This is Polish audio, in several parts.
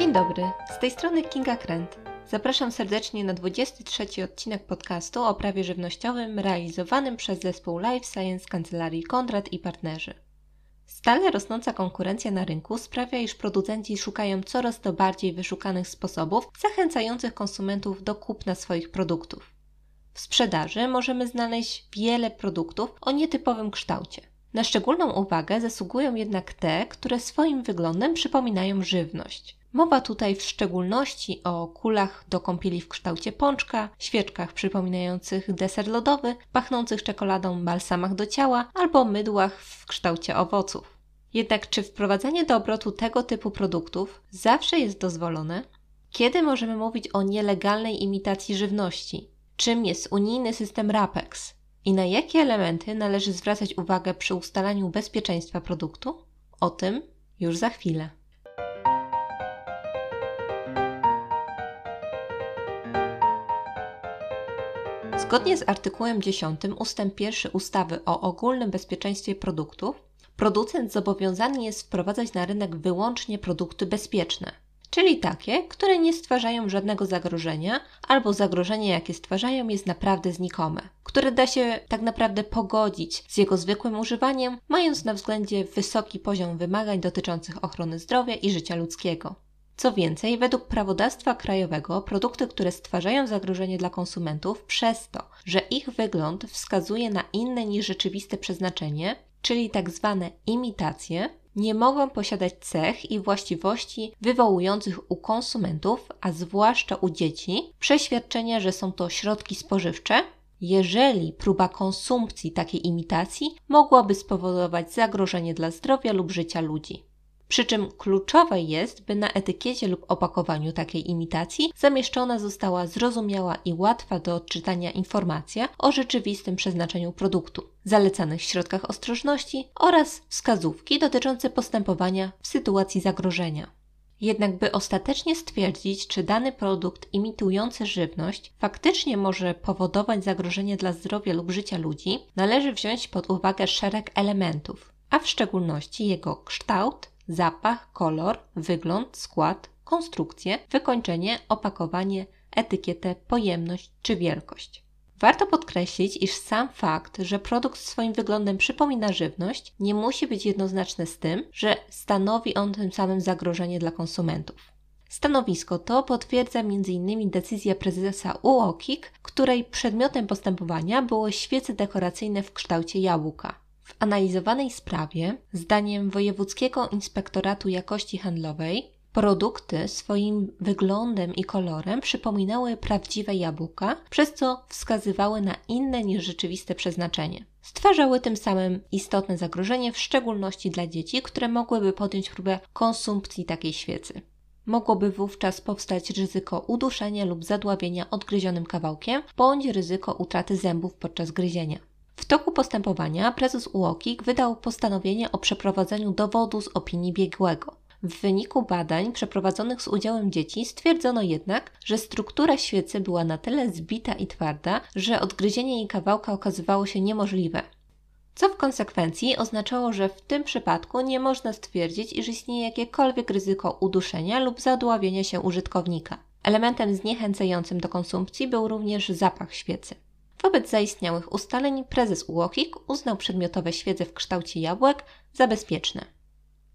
Dzień dobry, z tej strony Kinga Krent. Zapraszam serdecznie na 23 odcinek podcastu o prawie żywnościowym realizowanym przez zespół Life Science Kancelarii Kondrat i partnerzy. Stale rosnąca konkurencja na rynku sprawia, iż producenci szukają coraz to bardziej wyszukanych sposobów zachęcających konsumentów do kupna swoich produktów. W sprzedaży możemy znaleźć wiele produktów o nietypowym kształcie. Na szczególną uwagę zasługują jednak te, które swoim wyglądem przypominają żywność. Mowa tutaj w szczególności o kulach do kąpieli w kształcie pączka, świeczkach przypominających deser lodowy, pachnących czekoladą balsamach do ciała albo mydłach w kształcie owoców. Jednak czy wprowadzanie do obrotu tego typu produktów zawsze jest dozwolone? Kiedy możemy mówić o nielegalnej imitacji żywności? Czym jest unijny system RAPEX? I na jakie elementy należy zwracać uwagę przy ustalaniu bezpieczeństwa produktu? O tym już za chwilę. Zgodnie z artykułem 10 ust. 1 ustawy o ogólnym bezpieczeństwie produktów, producent zobowiązany jest wprowadzać na rynek wyłącznie produkty bezpieczne, czyli takie, które nie stwarzają żadnego zagrożenia, albo zagrożenie, jakie stwarzają, jest naprawdę znikome, które da się tak naprawdę pogodzić z jego zwykłym używaniem, mając na względzie wysoki poziom wymagań dotyczących ochrony zdrowia i życia ludzkiego. Co więcej, według prawodawstwa krajowego produkty, które stwarzają zagrożenie dla konsumentów przez to, że ich wygląd wskazuje na inne niż rzeczywiste przeznaczenie, czyli tak zwane imitacje, nie mogą posiadać cech i właściwości wywołujących u konsumentów, a zwłaszcza u dzieci, przeświadczenia, że są to środki spożywcze, jeżeli próba konsumpcji takiej imitacji mogłaby spowodować zagrożenie dla zdrowia lub życia ludzi. Przy czym kluczowe jest, by na etykiecie lub opakowaniu takiej imitacji zamieszczona została zrozumiała i łatwa do odczytania informacja o rzeczywistym przeznaczeniu produktu, zalecanych środkach ostrożności oraz wskazówki dotyczące postępowania w sytuacji zagrożenia. Jednak by ostatecznie stwierdzić, czy dany produkt imitujący żywność faktycznie może powodować zagrożenie dla zdrowia lub życia ludzi, należy wziąć pod uwagę szereg elementów, a w szczególności jego kształt, zapach, kolor, wygląd, skład, konstrukcję, wykończenie, opakowanie, etykietę, pojemność czy wielkość. Warto podkreślić, iż sam fakt, że produkt swoim wyglądem przypomina żywność, nie musi być jednoznaczny z tym, że stanowi on tym samym zagrożenie dla konsumentów. Stanowisko to potwierdza m.in. decyzja prezesa UOKiK, której przedmiotem postępowania było świece dekoracyjne w kształcie jabłka. W analizowanej sprawie, zdaniem Wojewódzkiego Inspektoratu Jakości Handlowej, produkty swoim wyglądem i kolorem przypominały prawdziwe jabłka, przez co wskazywały na inne niż rzeczywiste przeznaczenie. Stwarzały tym samym istotne zagrożenie, w szczególności dla dzieci, które mogłyby podjąć próbę konsumpcji takiej świecy. Mogłoby wówczas powstać ryzyko uduszenia lub zadławienia odgryzionym kawałkiem, bądź ryzyko utraty zębów podczas gryzienia. W toku postępowania prezes UOKiK wydał postanowienie o przeprowadzeniu dowodu z opinii biegłego. W wyniku badań przeprowadzonych z udziałem dzieci stwierdzono jednak, że struktura świecy była na tyle zbita i twarda, że odgryzienie jej kawałka okazywało się niemożliwe. Co w konsekwencji oznaczało, że w tym przypadku nie można stwierdzić, iż istnieje jakiekolwiek ryzyko uduszenia lub zadławienia się użytkownika. Elementem zniechęcającym do konsumpcji był również zapach świecy. Wobec zaistniałych ustaleń prezes UOKiK uznał przedmiotowe świece w kształcie jabłek za bezpieczne.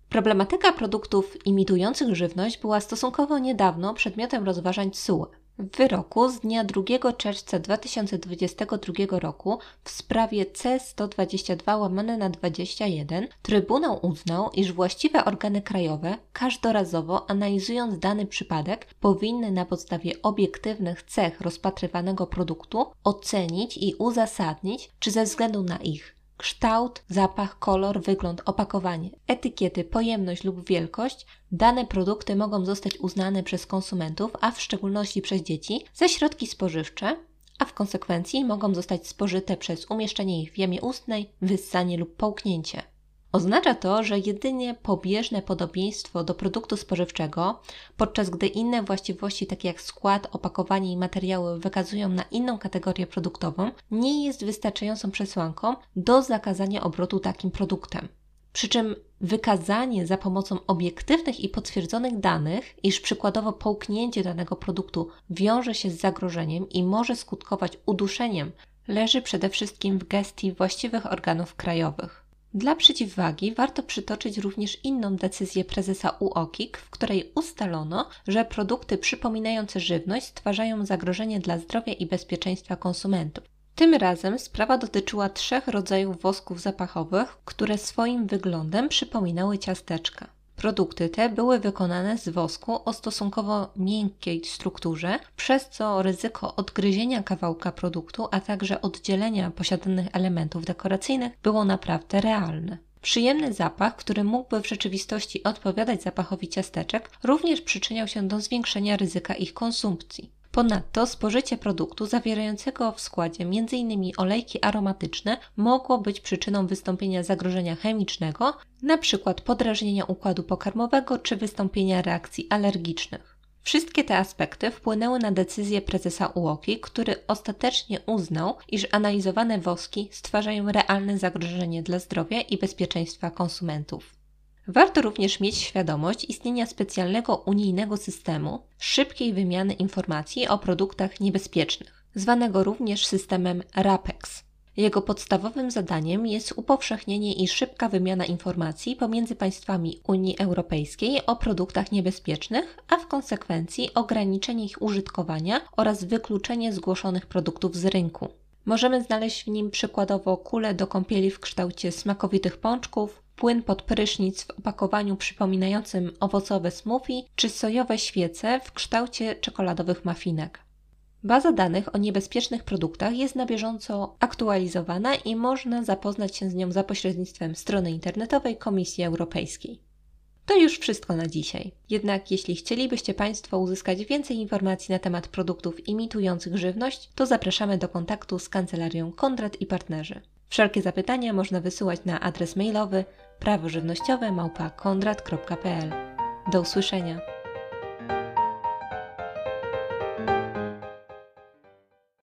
Problematyka produktów imitujących żywność była stosunkowo niedawno przedmiotem rozważań TSUE. W wyroku z dnia 2 czerwca 2022 roku w sprawie C122 łamane na 21 Trybunał uznał, iż właściwe organy krajowe każdorazowo analizując dany przypadek powinny na podstawie obiektywnych cech rozpatrywanego produktu ocenić i uzasadnić, czy ze względu na ich kształt, zapach, kolor, wygląd, opakowanie, etykiety, pojemność lub wielkość, dane produkty mogą zostać uznane przez konsumentów, a w szczególności przez dzieci, za środki spożywcze, a w konsekwencji mogą zostać spożyte przez umieszczenie ich w jamie ustnej, wyssanie lub połknięcie. Oznacza to, że jedynie pobieżne podobieństwo do produktu spożywczego, podczas gdy inne właściwości takie jak skład, opakowanie i materiały wykazują na inną kategorię produktową, nie jest wystarczającą przesłanką do zakazania obrotu takim produktem. Przy czym wykazanie za pomocą obiektywnych i potwierdzonych danych, iż przykładowo połknięcie danego produktu wiąże się z zagrożeniem i może skutkować uduszeniem, leży przede wszystkim w gestii właściwych organów krajowych. Dla przeciwwagi warto przytoczyć również inną decyzję prezesa UOKiK, w której ustalono, że produkty przypominające żywność stwarzają zagrożenie dla zdrowia i bezpieczeństwa konsumentów. Tym razem sprawa dotyczyła trzech rodzajów wosków zapachowych, które swoim wyglądem przypominały ciasteczka. Produkty te były wykonane z wosku o stosunkowo miękkiej strukturze, przez co ryzyko odgryzienia kawałka produktu, a także oddzielenia posiadanych elementów dekoracyjnych było naprawdę realne. Przyjemny zapach, który mógłby w rzeczywistości odpowiadać zapachowi ciasteczek, również przyczyniał się do zwiększenia ryzyka ich konsumpcji. Ponadto spożycie produktu zawierającego w składzie m.in. olejki aromatyczne mogło być przyczyną wystąpienia zagrożenia chemicznego, np. podrażnienia układu pokarmowego czy wystąpienia reakcji alergicznych. Wszystkie te aspekty wpłynęły na decyzję prezesa UOKiK, który ostatecznie uznał, iż analizowane woski stwarzają realne zagrożenie dla zdrowia i bezpieczeństwa konsumentów. Warto również mieć świadomość istnienia specjalnego unijnego systemu szybkiej wymiany informacji o produktach niebezpiecznych, zwanego również systemem RAPEX. Jego podstawowym zadaniem jest upowszechnienie i szybka wymiana informacji pomiędzy państwami Unii Europejskiej o produktach niebezpiecznych, a w konsekwencji ograniczenie ich użytkowania oraz wykluczenie zgłoszonych produktów z rynku. Możemy znaleźć w nim przykładowo kule do kąpieli w kształcie smakowitych pączków, płyn pod prysznic w opakowaniu przypominającym owocowe smoothie czy sojowe świece w kształcie czekoladowych mafinek. Baza danych o niebezpiecznych produktach jest na bieżąco aktualizowana i można zapoznać się z nią za pośrednictwem strony internetowej Komisji Europejskiej. To już wszystko na dzisiaj. Jednak jeśli chcielibyście Państwo uzyskać więcej informacji na temat produktów imitujących żywność, to zapraszamy do kontaktu z kancelarią Kondrat i Partnerzy. Wszelkie zapytania można wysyłać na adres mailowy prawożywnościowe małpa kondrat.pl. Do usłyszenia.